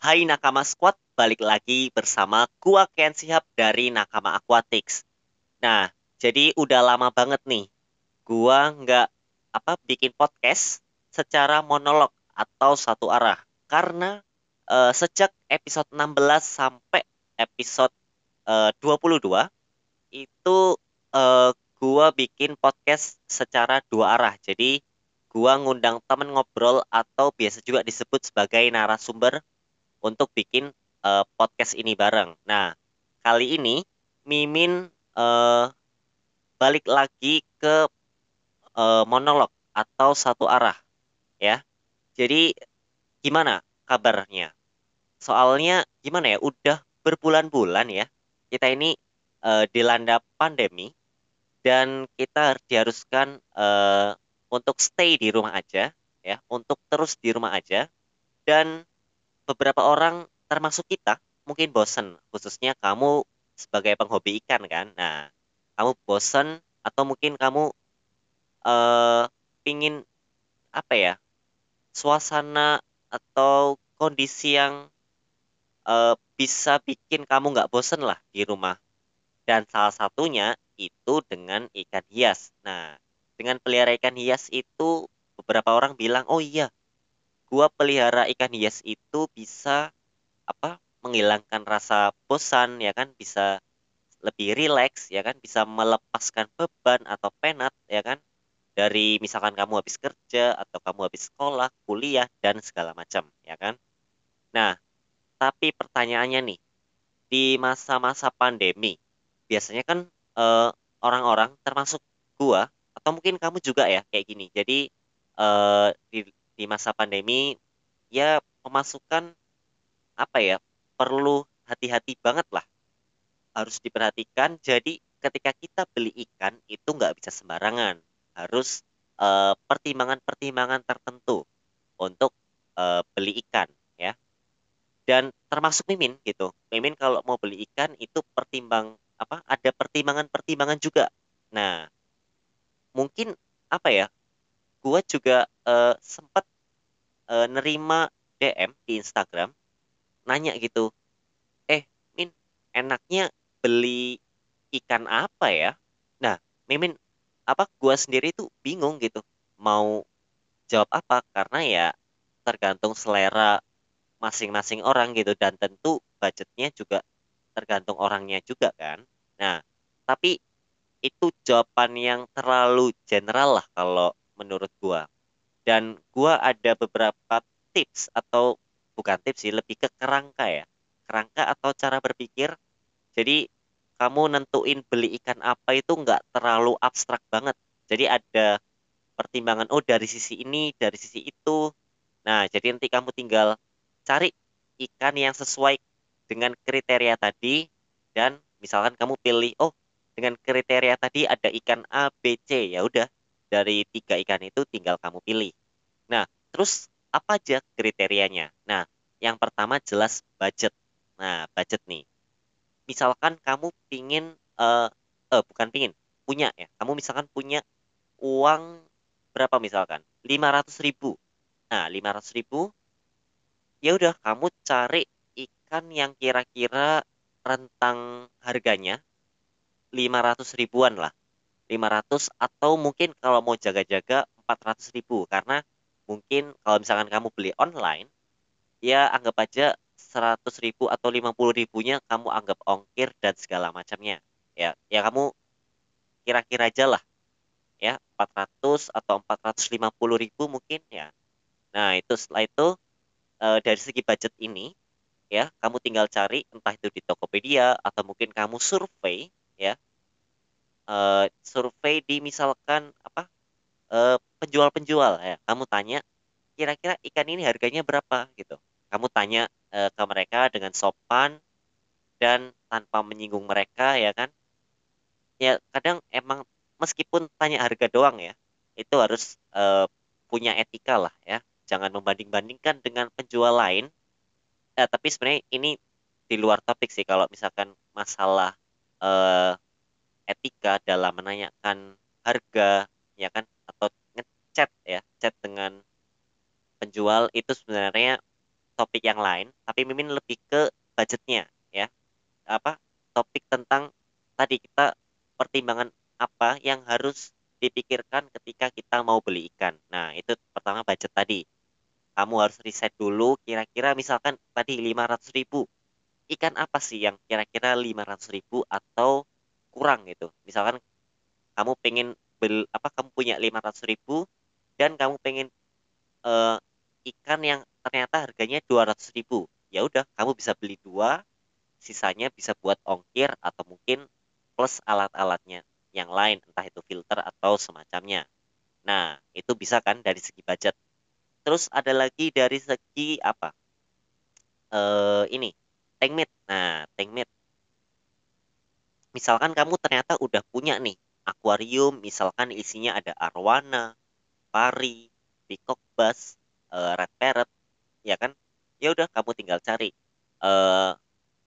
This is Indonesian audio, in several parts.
Hai Nakama Squad, balik lagi bersama gua Ken Sihab dari Nakama Aquatics. Nah, jadi udah lama banget nih gua nggak apa bikin podcast secara monolog atau satu arah karena uh, sejak episode 16 sampai episode eh, uh, 22 itu uh, gua bikin podcast secara dua arah. Jadi gua ngundang temen ngobrol atau biasa juga disebut sebagai narasumber untuk bikin uh, podcast ini bareng. Nah, kali ini Mimin uh, balik lagi ke uh, monolog atau satu arah ya. Jadi gimana kabarnya? Soalnya gimana ya? Udah berbulan-bulan ya. Kita ini uh, dilanda pandemi dan kita diharuskan uh, untuk stay di rumah aja ya, untuk terus di rumah aja dan beberapa orang termasuk kita mungkin bosen. Khususnya kamu sebagai penghobi ikan kan? Nah kamu bosen atau mungkin kamu uh, pingin apa ya suasana atau kondisi yang uh, bisa bikin kamu nggak bosen lah di rumah? Dan salah satunya itu dengan ikan hias. Nah dengan pelihara ikan hias itu beberapa orang bilang oh iya gua pelihara ikan hias itu bisa apa menghilangkan rasa bosan ya kan? Bisa lebih rileks ya kan? Bisa melepaskan beban atau penat ya kan? Dari misalkan kamu habis kerja atau kamu habis sekolah kuliah dan segala macam ya kan? Nah tapi pertanyaannya nih di masa-masa pandemi biasanya kan eh, orang-orang termasuk gua atau mungkin kamu juga ya kayak gini. Jadi eh, di di masa pandemi ya pemasukan apa ya perlu hati-hati banget lah. Harus diperhatikan jadi ketika kita beli ikan itu nggak bisa sembarangan. Harus eh, pertimbangan-pertimbangan tertentu untuk uh, beli ikan ya. Dan termasuk mimin gitu. Mimin kalau mau beli ikan itu pertimbang apa ada pertimbangan-pertimbangan juga. Nah mungkin apa ya gua juga uh, sempat uh, nerima DM di Instagram nanya gitu eh Min enaknya beli ikan apa ya? Nah Mimin apa gua sendiri tuh bingung gitu mau jawab apa karena ya tergantung selera masing-masing orang gitu dan tentu budgetnya juga tergantung orangnya juga kan. Nah tapi itu jawaban yang terlalu general lah kalau menurut gua. Dan gua ada beberapa tips atau bukan tips sih lebih ke kerangka ya. Kerangka atau cara berpikir. Jadi kamu nentuin beli ikan apa itu nggak terlalu abstrak banget. Jadi ada pertimbangan oh dari sisi ini dari sisi itu. Nah jadi nanti kamu tinggal cari ikan yang sesuai dengan kriteria tadi. Dan misalkan kamu pilih oh dengan kriteria tadi ada ikan A, B, C, ya udah dari tiga ikan itu tinggal kamu pilih. Nah, terus apa aja kriterianya? Nah, yang pertama jelas budget. Nah, budget nih. Misalkan kamu pingin, uh, uh, bukan pingin, punya ya. Kamu misalkan punya uang berapa misalkan? 500 ribu. Nah, 500 ribu, ya udah kamu cari ikan yang kira-kira rentang harganya 500 ribuan lah 500 atau mungkin kalau mau jaga-jaga 400 ribu. Karena mungkin kalau misalkan kamu beli online ya anggap aja 100 ribu atau 50 ribunya kamu anggap ongkir dan segala macamnya. Ya ya kamu kira-kira aja lah. Ya 400 atau 450 ribu mungkin ya. Nah itu setelah itu e, dari segi budget ini ya kamu tinggal cari entah itu di Tokopedia atau mungkin kamu survei ya uh, survei di misalkan apa uh, penjual-penjual ya. Kamu tanya kira-kira ikan ini harganya berapa? Gitu. Kamu tanya uh, ke mereka dengan sopan dan tanpa menyinggung mereka ya kan? Ya kadang emang meskipun tanya harga doang ya itu harus uh, punya etika lah ya. Jangan membanding-bandingkan dengan penjual lain. Eh, tapi sebenarnya ini di luar topik sih kalau misalkan masalah uh, etika dalam menanyakan harga ya kan atau ngechat ya chat dengan penjual itu sebenarnya topik yang lain, tapi Mimin lebih ke budgetnya ya. Apa topik tentang tadi kita pertimbangan apa yang harus dipikirkan ketika kita mau beli ikan. Nah, itu pertama budget tadi. Kamu harus riset dulu kira-kira misalkan tadi 500 ribu. Ikan apa sih yang kira-kira 500 ribu atau kurang gitu. Misalkan kamu pengen bel, apa kamu punya 500 ribu dan kamu pengen uh, ikan yang ternyata harganya 200 ribu ya udah kamu bisa beli dua sisanya bisa buat ongkir atau mungkin plus alat-alatnya yang lain entah itu filter atau semacamnya. Nah itu bisa kan dari segi budget. Terus ada lagi dari segi apa? Uh, ini tank meat. Nah tank meat misalkan kamu ternyata udah punya nih akuarium misalkan isinya ada arwana pari peacock bass uh, red parrot ya kan? Ya udah kamu tinggal cari. Uh,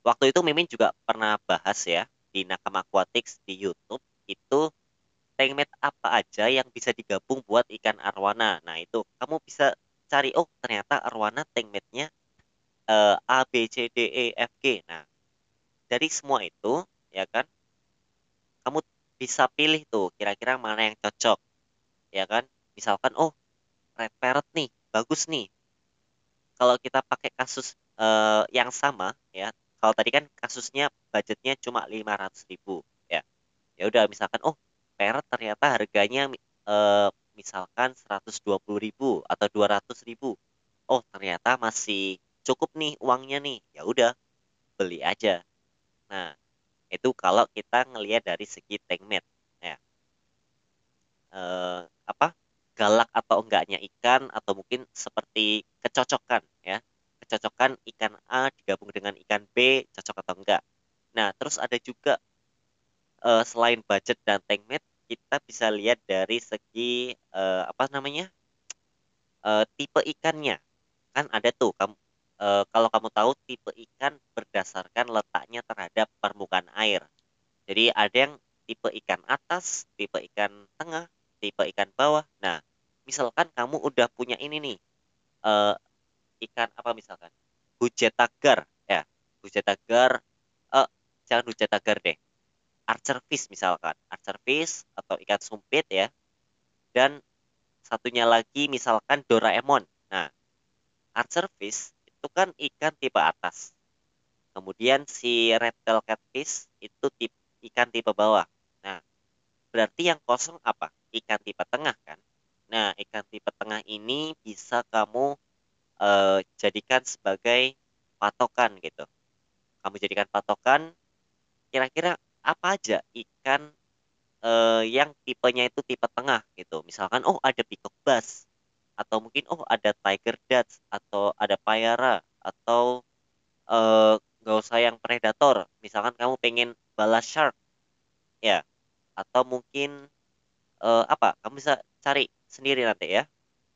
waktu itu Mimin juga pernah bahas ya di Nakama Aquatics di YouTube itu tankmate apa aja yang bisa digabung buat ikan arwana nah itu kamu bisa cari oh ternyata arwana tankmate-nya uh, A B C D E F G. Nah dari semua itu ya kan? Kamu bisa pilih tuh kira-kira mana yang cocok ya kan? Misalkan oh red parrot nih bagus nih. Kalau kita pakai kasus uh, yang sama ya kalau tadi kan kasusnya budgetnya cuma 500 ribu ya. Ya udah misalkan oh parrot ternyata harganya uh, misalkan 120 ribu atau 200 ribu. Oh ternyata masih cukup nih uangnya nih. Ya udah beli aja. Nah itu kalau kita ngelihat dari segi tank mate ya. Uh, apa galak atau enggaknya ikan atau mungkin seperti kecocokan ya. Kecocokan ikan A digabung dengan ikan B cocok atau enggak. Nah terus ada juga uh, selain budget dan tank mate kita bisa lihat dari segi uh, apa namanya uh, tipe ikannya. Kan ada tuh kamu uh, kalau kamu tahu tipe ikan berdasarkan letaknya terhadap permukaan air jadi ada yang tipe ikan atas tipe ikan tengah tipe ikan bawah. Nah, misalkan kamu udah punya ini nih, uh, ikan apa misalkan? Hujetagar, ya. Hujetagar, uh, jangan hujetagar deh. Archer fish misalkan. Archer fish atau ikan sumpit ya. Dan satunya lagi misalkan Doraemon. Nah, Archer fish itu kan ikan tipe atas. Kemudian si reptile catfish itu tipe, ikan tipe bawah. Nah, berarti yang kosong apa? ikan tipe tengah kan. Nah, ikan tipe tengah ini bisa kamu uh, jadikan sebagai patokan gitu. Kamu jadikan patokan kira-kira apa aja ikan uh, yang tipenya itu tipe tengah gitu. Misalkan oh ada peacock bass atau mungkin oh ada tiger dutch atau ada payara atau uh, nggak usah yang predator. Misalkan kamu pengen balas shark ya. Atau mungkin uh, apa kamu bisa cari sendiri nanti ya.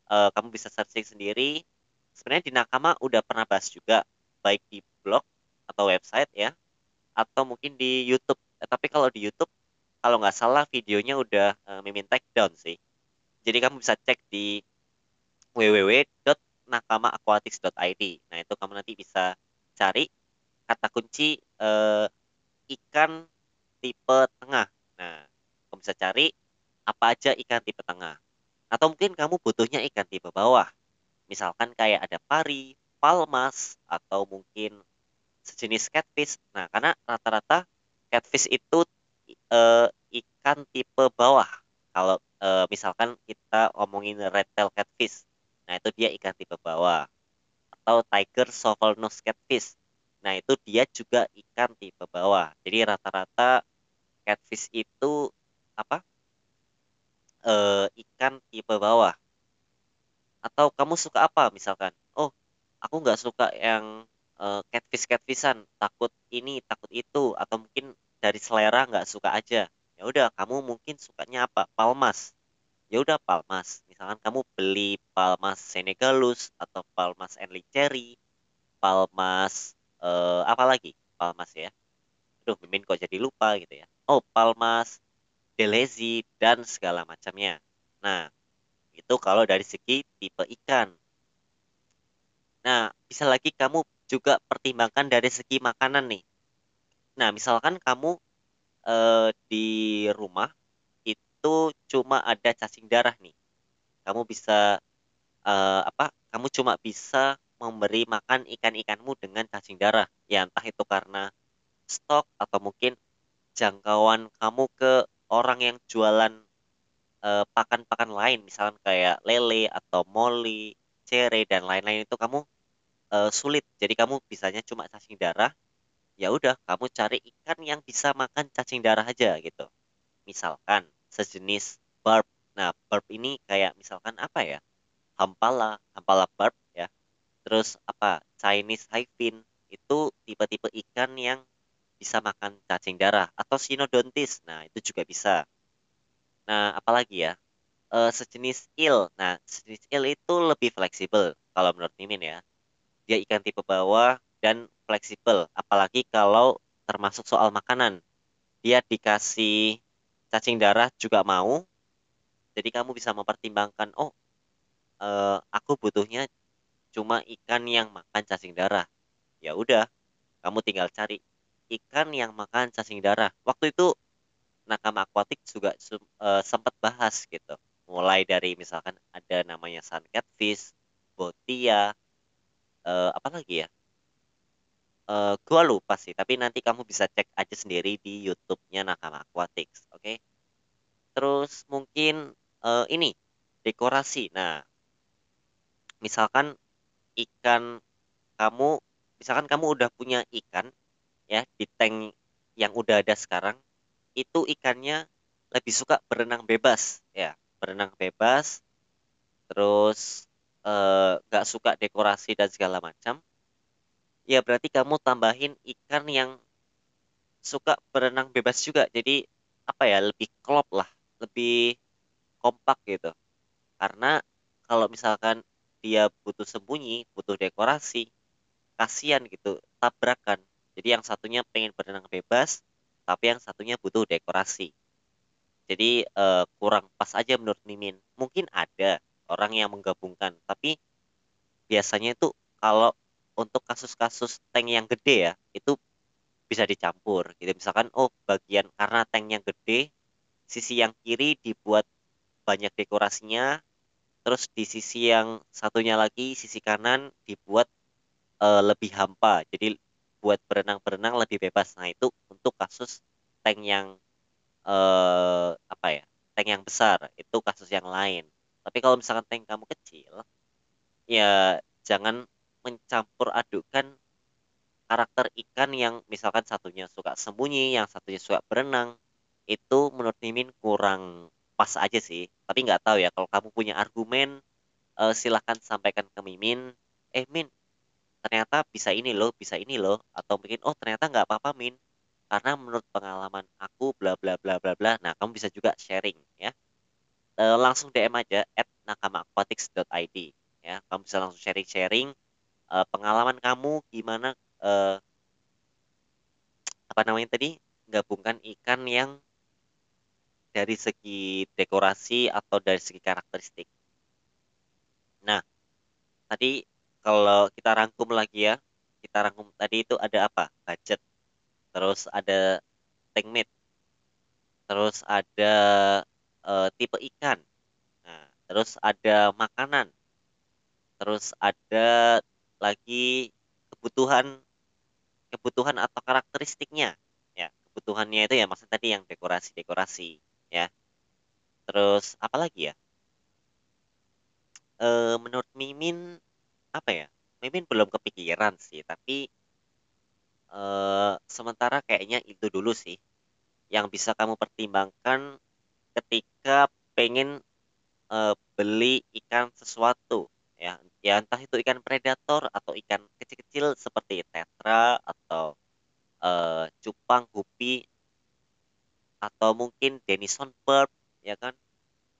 Uh, kamu bisa searching sendiri. Sebenarnya di Nakama udah pernah bahas juga baik di blog atau website ya. Atau mungkin di YouTube. Eh, tapi kalau di YouTube kalau nggak salah videonya udah uh, mimin take down sih. Jadi kamu bisa cek di www.nakamaaquatics.id nah itu kamu nanti bisa cari kata kunci uh, ikan tipe tengah nah kamu bisa cari apa aja ikan tipe tengah. Atau mungkin kamu butuhnya ikan tipe bawah. Misalkan kayak ada pari, palmas, atau mungkin sejenis catfish. Nah, karena rata-rata catfish itu e, ikan tipe bawah. Kalau e, misalkan kita ngomongin red tail catfish, itu dia ikan tipe bawah. Atau tiger shovel nose catfish. Nah, itu dia juga ikan tipe bawah. Jadi rata-rata catfish itu apa? uh, ikan tipe bawah atau kamu suka apa misalkan oh aku nggak suka yang uh, catfish catfishan takut ini takut itu atau mungkin dari selera nggak suka aja ya udah kamu mungkin sukanya apa palmas ya udah palmas misalkan kamu beli palmas senegalus atau palmas enliceri palmas uh, apa lagi palmas ya aduh mimin kok jadi lupa gitu ya oh palmas delezi, dan segala macamnya. Nah, itu kalau dari segi tipe ikan. Nah, bisa lagi kamu juga pertimbangkan dari segi makanan nih. Nah, misalkan kamu eh, di rumah itu cuma ada cacing darah nih. Kamu bisa eh, apa? Kamu cuma bisa memberi makan ikan-ikanmu dengan cacing darah. Ya entah itu karena stok atau mungkin jangkauan kamu ke orang yang jualan eh, pakan-pakan lain, misalkan kayak lele atau moli, cere dan lain-lain itu kamu eh, sulit. Jadi kamu bisanya cuma cacing darah. Ya udah, kamu cari ikan yang bisa makan cacing darah aja gitu. Misalkan sejenis barb. Nah, barb ini kayak misalkan apa ya? Hampala, hampala barb ya. Terus apa? Chinese hyphin itu tipe-tipe ikan yang bisa makan cacing darah atau sinodontis. Nah, itu juga bisa. Nah, apalagi ya? Eh, sejenis eel. Nah, sejenis eel itu lebih fleksibel kalau menurut Mimin ya. Dia ikan tipe bawah dan fleksibel, apalagi kalau termasuk soal makanan. Dia dikasih cacing darah juga mau. Jadi kamu bisa mempertimbangkan, oh, eh, aku butuhnya cuma ikan yang makan cacing darah. Ya udah, kamu tinggal cari ikan yang makan cacing darah. Waktu itu nakama akuatik juga uh, sempat bahas gitu. Mulai dari misalkan ada namanya sun catfish, botia, uh, apa lagi ya? Uh, gua lupa sih, tapi nanti kamu bisa cek aja sendiri di YouTube-nya Nakama Aquatics, oke? Okay? Terus mungkin uh, ini dekorasi. Nah, misalkan ikan kamu, misalkan kamu udah punya ikan ya di tank yang udah ada sekarang, itu ikannya lebih suka berenang bebas ya, berenang bebas, terus nggak uh, suka dekorasi dan segala macam ya berarti kamu tambahin ikan yang suka berenang bebas juga. Jadi apa ya, lebih klop lah, lebih kompak gitu. Karena kalau misalkan dia butuh sembunyi, butuh dekorasi, kasihan gitu, tabrakan. Jadi yang satunya pengen berenang bebas, tapi yang satunya butuh dekorasi. Jadi uh, kurang pas aja menurut Mimin. Mungkin ada orang yang menggabungkan, tapi biasanya itu kalau untuk kasus-kasus tank yang gede ya itu bisa dicampur gitu. Misalkan oh bagian karena tank yang gede sisi yang kiri dibuat banyak dekorasinya terus di sisi yang satunya lagi sisi kanan dibuat uh, lebih hampa. Jadi buat berenang-berenang lebih bebas. Nah itu untuk kasus tank yang uh, apa ya tank yang besar itu kasus yang lain. Tapi kalau misalkan tank kamu kecil ya jangan mencampur adukan karakter ikan yang misalkan satunya suka sembunyi, yang satunya suka berenang, itu menurut Mimin kurang pas aja sih. Tapi nggak tahu ya, kalau kamu punya argumen, uh, silahkan sampaikan ke Mimin. Eh Min, ternyata bisa ini loh, bisa ini loh. Atau mungkin, oh ternyata nggak apa-apa Min. Karena menurut pengalaman aku, bla bla bla bla bla. Nah, kamu bisa juga sharing ya. Uh, langsung DM aja at nakamaaquatics.id ya. Kamu bisa langsung sharing-sharing uh, pengalaman kamu gimana uh, apa namanya tadi gabungkan ikan yang dari segi dekorasi atau dari segi karakteristik. Nah, tadi kalau kita rangkum lagi ya, kita rangkum tadi itu ada apa? Budget, terus ada tank meat, terus ada uh, tipe ikan, nah, terus ada makanan, terus ada lagi kebutuhan kebutuhan atau karakteristiknya ya. Kebutuhannya itu ya maksud tadi yang dekorasi dekorasi ya. Terus apa lagi ya? E, menurut Mimin apa ya? Mimin belum kepikiran sih tapi e, sementara kayaknya itu dulu sih yang bisa kamu pertimbangkan ketika pengen e, beli ikan sesuatu ya. Ya entah itu ikan predator atau ikan kecil-kecil seperti tetra atau uh, cupang gupi atau mungkin denison perp ya kan?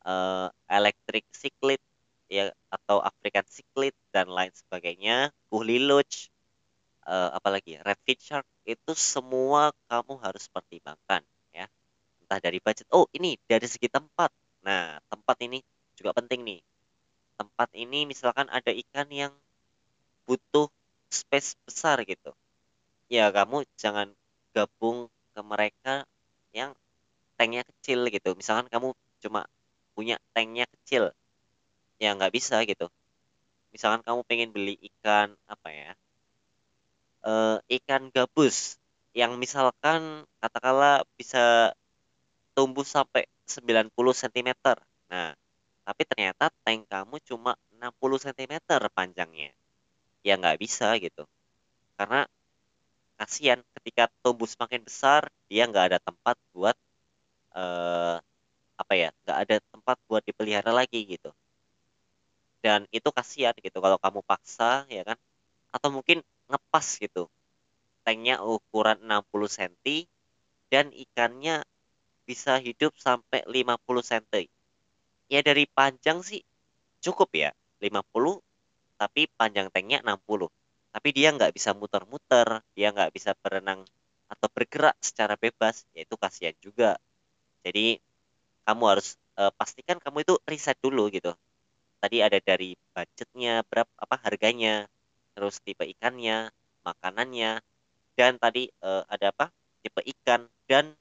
Uh, electric cichlid ya atau African cichlid dan lain sebagainya. Kuhliluch uh, apalagi redfish shark itu semua kamu harus pertimbangkan ya. Entah dari budget. Oh ini dari segi tempat. Nah tempat ini juga penting nih tempat ini misalkan ada ikan yang butuh space besar gitu. Ya kamu jangan gabung ke mereka yang tanknya kecil gitu. Misalkan kamu cuma punya tanknya kecil ya nggak bisa gitu. Misalkan kamu pengen beli ikan apa ya uh, ikan gabus yang misalkan katakanlah bisa tumbuh sampai 90 cm nah tapi ternyata tank kamu cuma 60 cm panjangnya. Ya nggak bisa gitu. Karena kasihan ketika tumbuh semakin besar dia nggak ada tempat buat uh, apa ya nggak ada tempat buat dipelihara lagi gitu. Dan itu kasihan gitu kalau kamu paksa ya kan? Atau mungkin ngepas gitu. Tanknya ukuran 60 cm dan ikannya bisa hidup sampai 50 cm ya dari panjang sih cukup ya 50 tapi panjang tanknya 60 tapi dia nggak bisa muter-muter dia nggak bisa berenang atau bergerak secara bebas yaitu kasihan juga. Jadi kamu harus uh, pastikan kamu itu riset dulu gitu. Tadi ada dari budgetnya berapa apa harganya terus tipe ikannya makanannya dan tadi uh, ada apa tipe ikan dan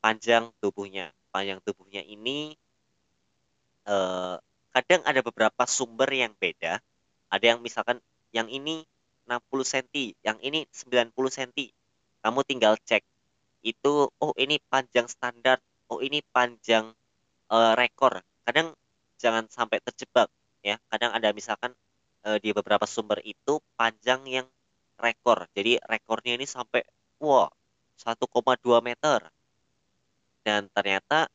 panjang tubuhnya. Panjang tubuhnya ini uh, kadang ada beberapa sumber yang beda ada yang misalkan yang ini 60 cm, yang ini 90 cm. Kamu tinggal cek itu oh ini panjang standar, oh ini panjang uh, rekor. Kadang jangan sampai terjebak ya. Kadang ada misalkan uh, di beberapa sumber itu panjang yang rekor. Jadi rekornya ini sampai wah 1,2 meter. Dan ternyata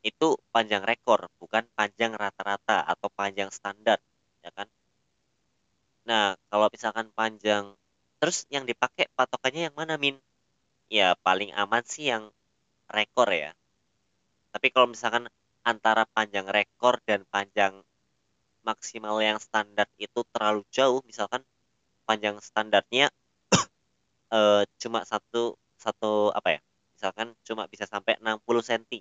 itu panjang rekor, bukan panjang rata-rata atau panjang standar, ya kan? Nah, kalau misalkan panjang, terus yang dipakai patokannya yang mana, Min? Ya, paling aman sih yang rekor ya. Tapi kalau misalkan antara panjang rekor dan panjang maksimal yang standar itu terlalu jauh, misalkan panjang standarnya uh, cuma satu satu apa ya? Misalkan cuma bisa sampai 60 cm.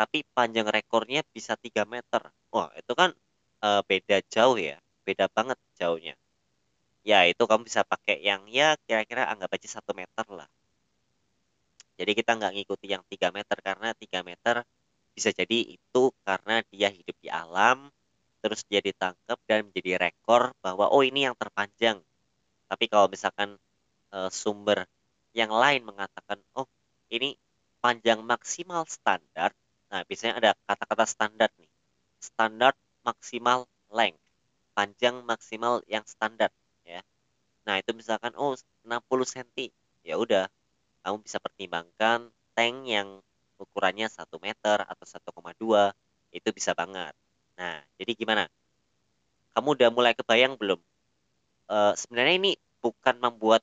Tapi panjang rekornya bisa 3 meter. Wah, itu kan uh, beda jauh ya. Beda banget jauhnya. Ya itu kamu bisa pakai yang ya kira-kira anggap aja satu meter lah. Jadi kita nggak ngikuti yang 3 meter karena 3 meter bisa jadi itu karena dia hidup di alam terus dia ditangkap dan menjadi rekor bahwa oh ini yang terpanjang. Tapi kalau misalkan e, sumber yang lain mengatakan oh ini panjang maksimal standar nah biasanya ada kata-kata standar nih standar maksimal length panjang maksimal yang standar ya. Nah, itu misalkan oh 60 cm. Ya udah, kamu bisa pertimbangkan tank yang ukurannya 1 meter atau 1,2 itu bisa banget. Nah, jadi gimana? Kamu udah mulai kebayang belum? E, sebenarnya ini bukan membuat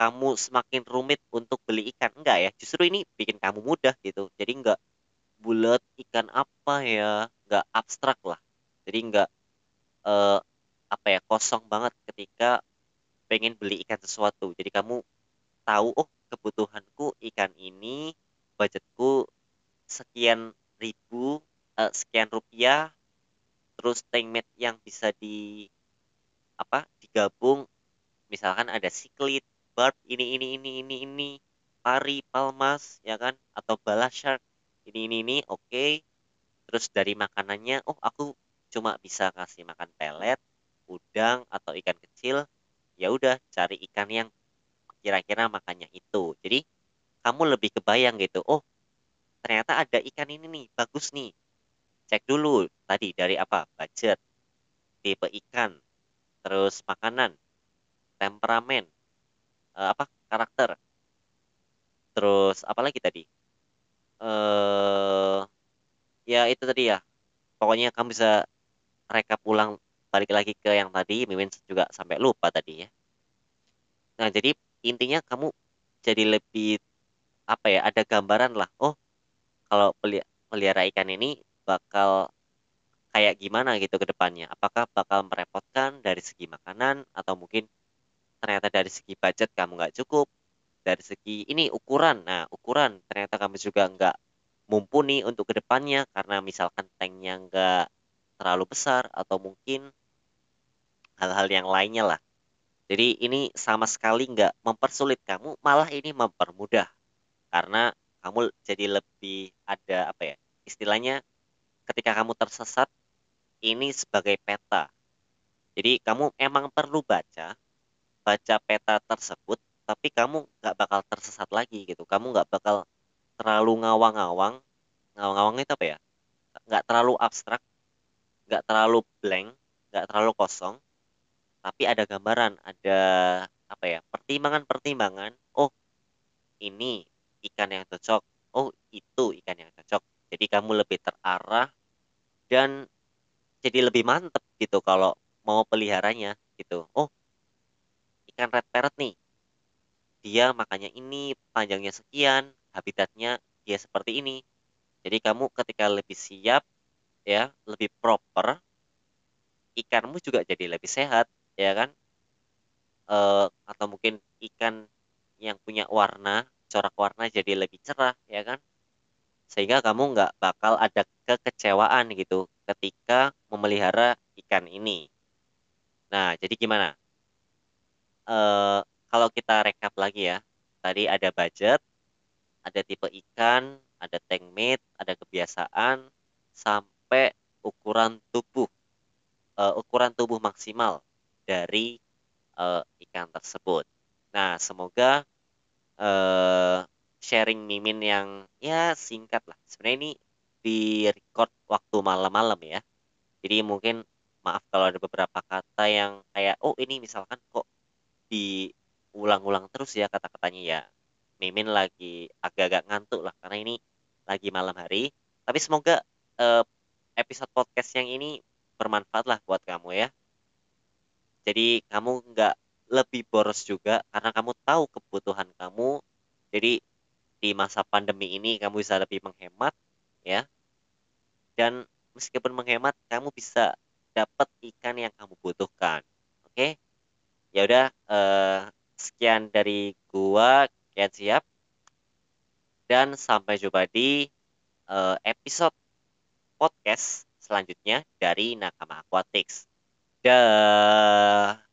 kamu semakin rumit untuk beli ikan enggak ya justru ini bikin kamu mudah gitu jadi enggak bulat ikan apa ya enggak abstrak lah. Jadi enggak uh, apa ya kosong banget ketika pengen beli ikan sesuatu. Jadi kamu tahu oh kebutuhanku ikan ini budgetku sekian ribu uh, sekian rupiah terus tank mate yang bisa di apa digabung. Misalkan ada siklit barb ini ini ini ini ini pari palmas ya kan atau bala shark ini ini ini oke okay. terus dari makanannya oh aku cuma bisa kasih makan pelet, udang atau ikan kecil, ya udah cari ikan yang kira-kira makannya itu. Jadi kamu lebih kebayang gitu, oh ternyata ada ikan ini nih, bagus nih. Cek dulu tadi dari apa? Budget, tipe ikan, terus makanan, temperamen, eh, apa karakter, terus apa lagi tadi? Eh ya itu tadi ya. Pokoknya kamu bisa rekap ulang balik lagi ke yang tadi Mimin juga sampai lupa tadi ya. Nah jadi intinya kamu jadi lebih apa ya ada gambaran lah. Oh kalau pelihara ikan ini bakal kayak gimana gitu ke depannya? Apakah bakal merepotkan dari segi makanan atau mungkin ternyata dari segi budget kamu nggak cukup dari segi ini ukuran nah ukuran ternyata kamu juga nggak mumpuni untuk ke depannya karena misalkan tanknya nggak terlalu besar atau mungkin hal-hal yang lainnya lah Jadi ini sama sekali nggak mempersulit kamu, malah ini mempermudah. Karena kamu jadi lebih ada apa ya, istilahnya ketika kamu tersesat, ini sebagai peta. Jadi kamu emang perlu baca, baca peta tersebut, tapi kamu nggak bakal tersesat lagi gitu. Kamu nggak bakal terlalu ngawang-ngawang. Ngawang-ngawang itu apa ya? Nggak terlalu abstrak, nggak terlalu blank, nggak terlalu kosong, tapi ada gambaran, ada apa ya? Pertimbangan-pertimbangan. Oh, ini ikan yang cocok. Oh, itu ikan yang cocok. Jadi kamu lebih terarah dan jadi lebih mantep gitu kalau mau peliharanya gitu. Oh, ikan red parrot nih. Dia makanya ini panjangnya sekian, habitatnya dia seperti ini. Jadi kamu ketika lebih siap ya, lebih proper, ikanmu juga jadi lebih sehat, ya kan? Eh, atau mungkin ikan yang punya warna, corak warna jadi lebih cerah, ya kan? Sehingga kamu nggak bakal ada kekecewaan gitu ketika memelihara ikan ini. Nah, jadi gimana? Eh, kalau kita rekap lagi ya, tadi ada budget, ada tipe ikan, ada tank mate, ada kebiasaan, sampai ukuran tubuh, uh, ukuran tubuh maksimal dari uh, ikan tersebut. Nah, semoga uh, sharing mimin yang ya singkat lah. Sebenarnya ini di record waktu malam-malam ya. Jadi mungkin maaf kalau ada beberapa kata yang kayak oh ini misalkan kok diulang-ulang terus ya kata-katanya ya. Mimin lagi agak-agak ngantuk lah karena ini lagi malam hari. Tapi semoga uh, episode podcast yang ini bermanfaat lah buat kamu ya. Jadi kamu nggak lebih boros juga karena kamu tahu kebutuhan kamu. Jadi di masa pandemi ini kamu bisa lebih menghemat ya. Dan meskipun menghemat kamu bisa dapat ikan yang kamu butuhkan. Oke? Ya udah eh, sekian dari gua kian siap dan sampai jumpa di uh, episode podcast selanjutnya dari Nakama Aquatics. Dah.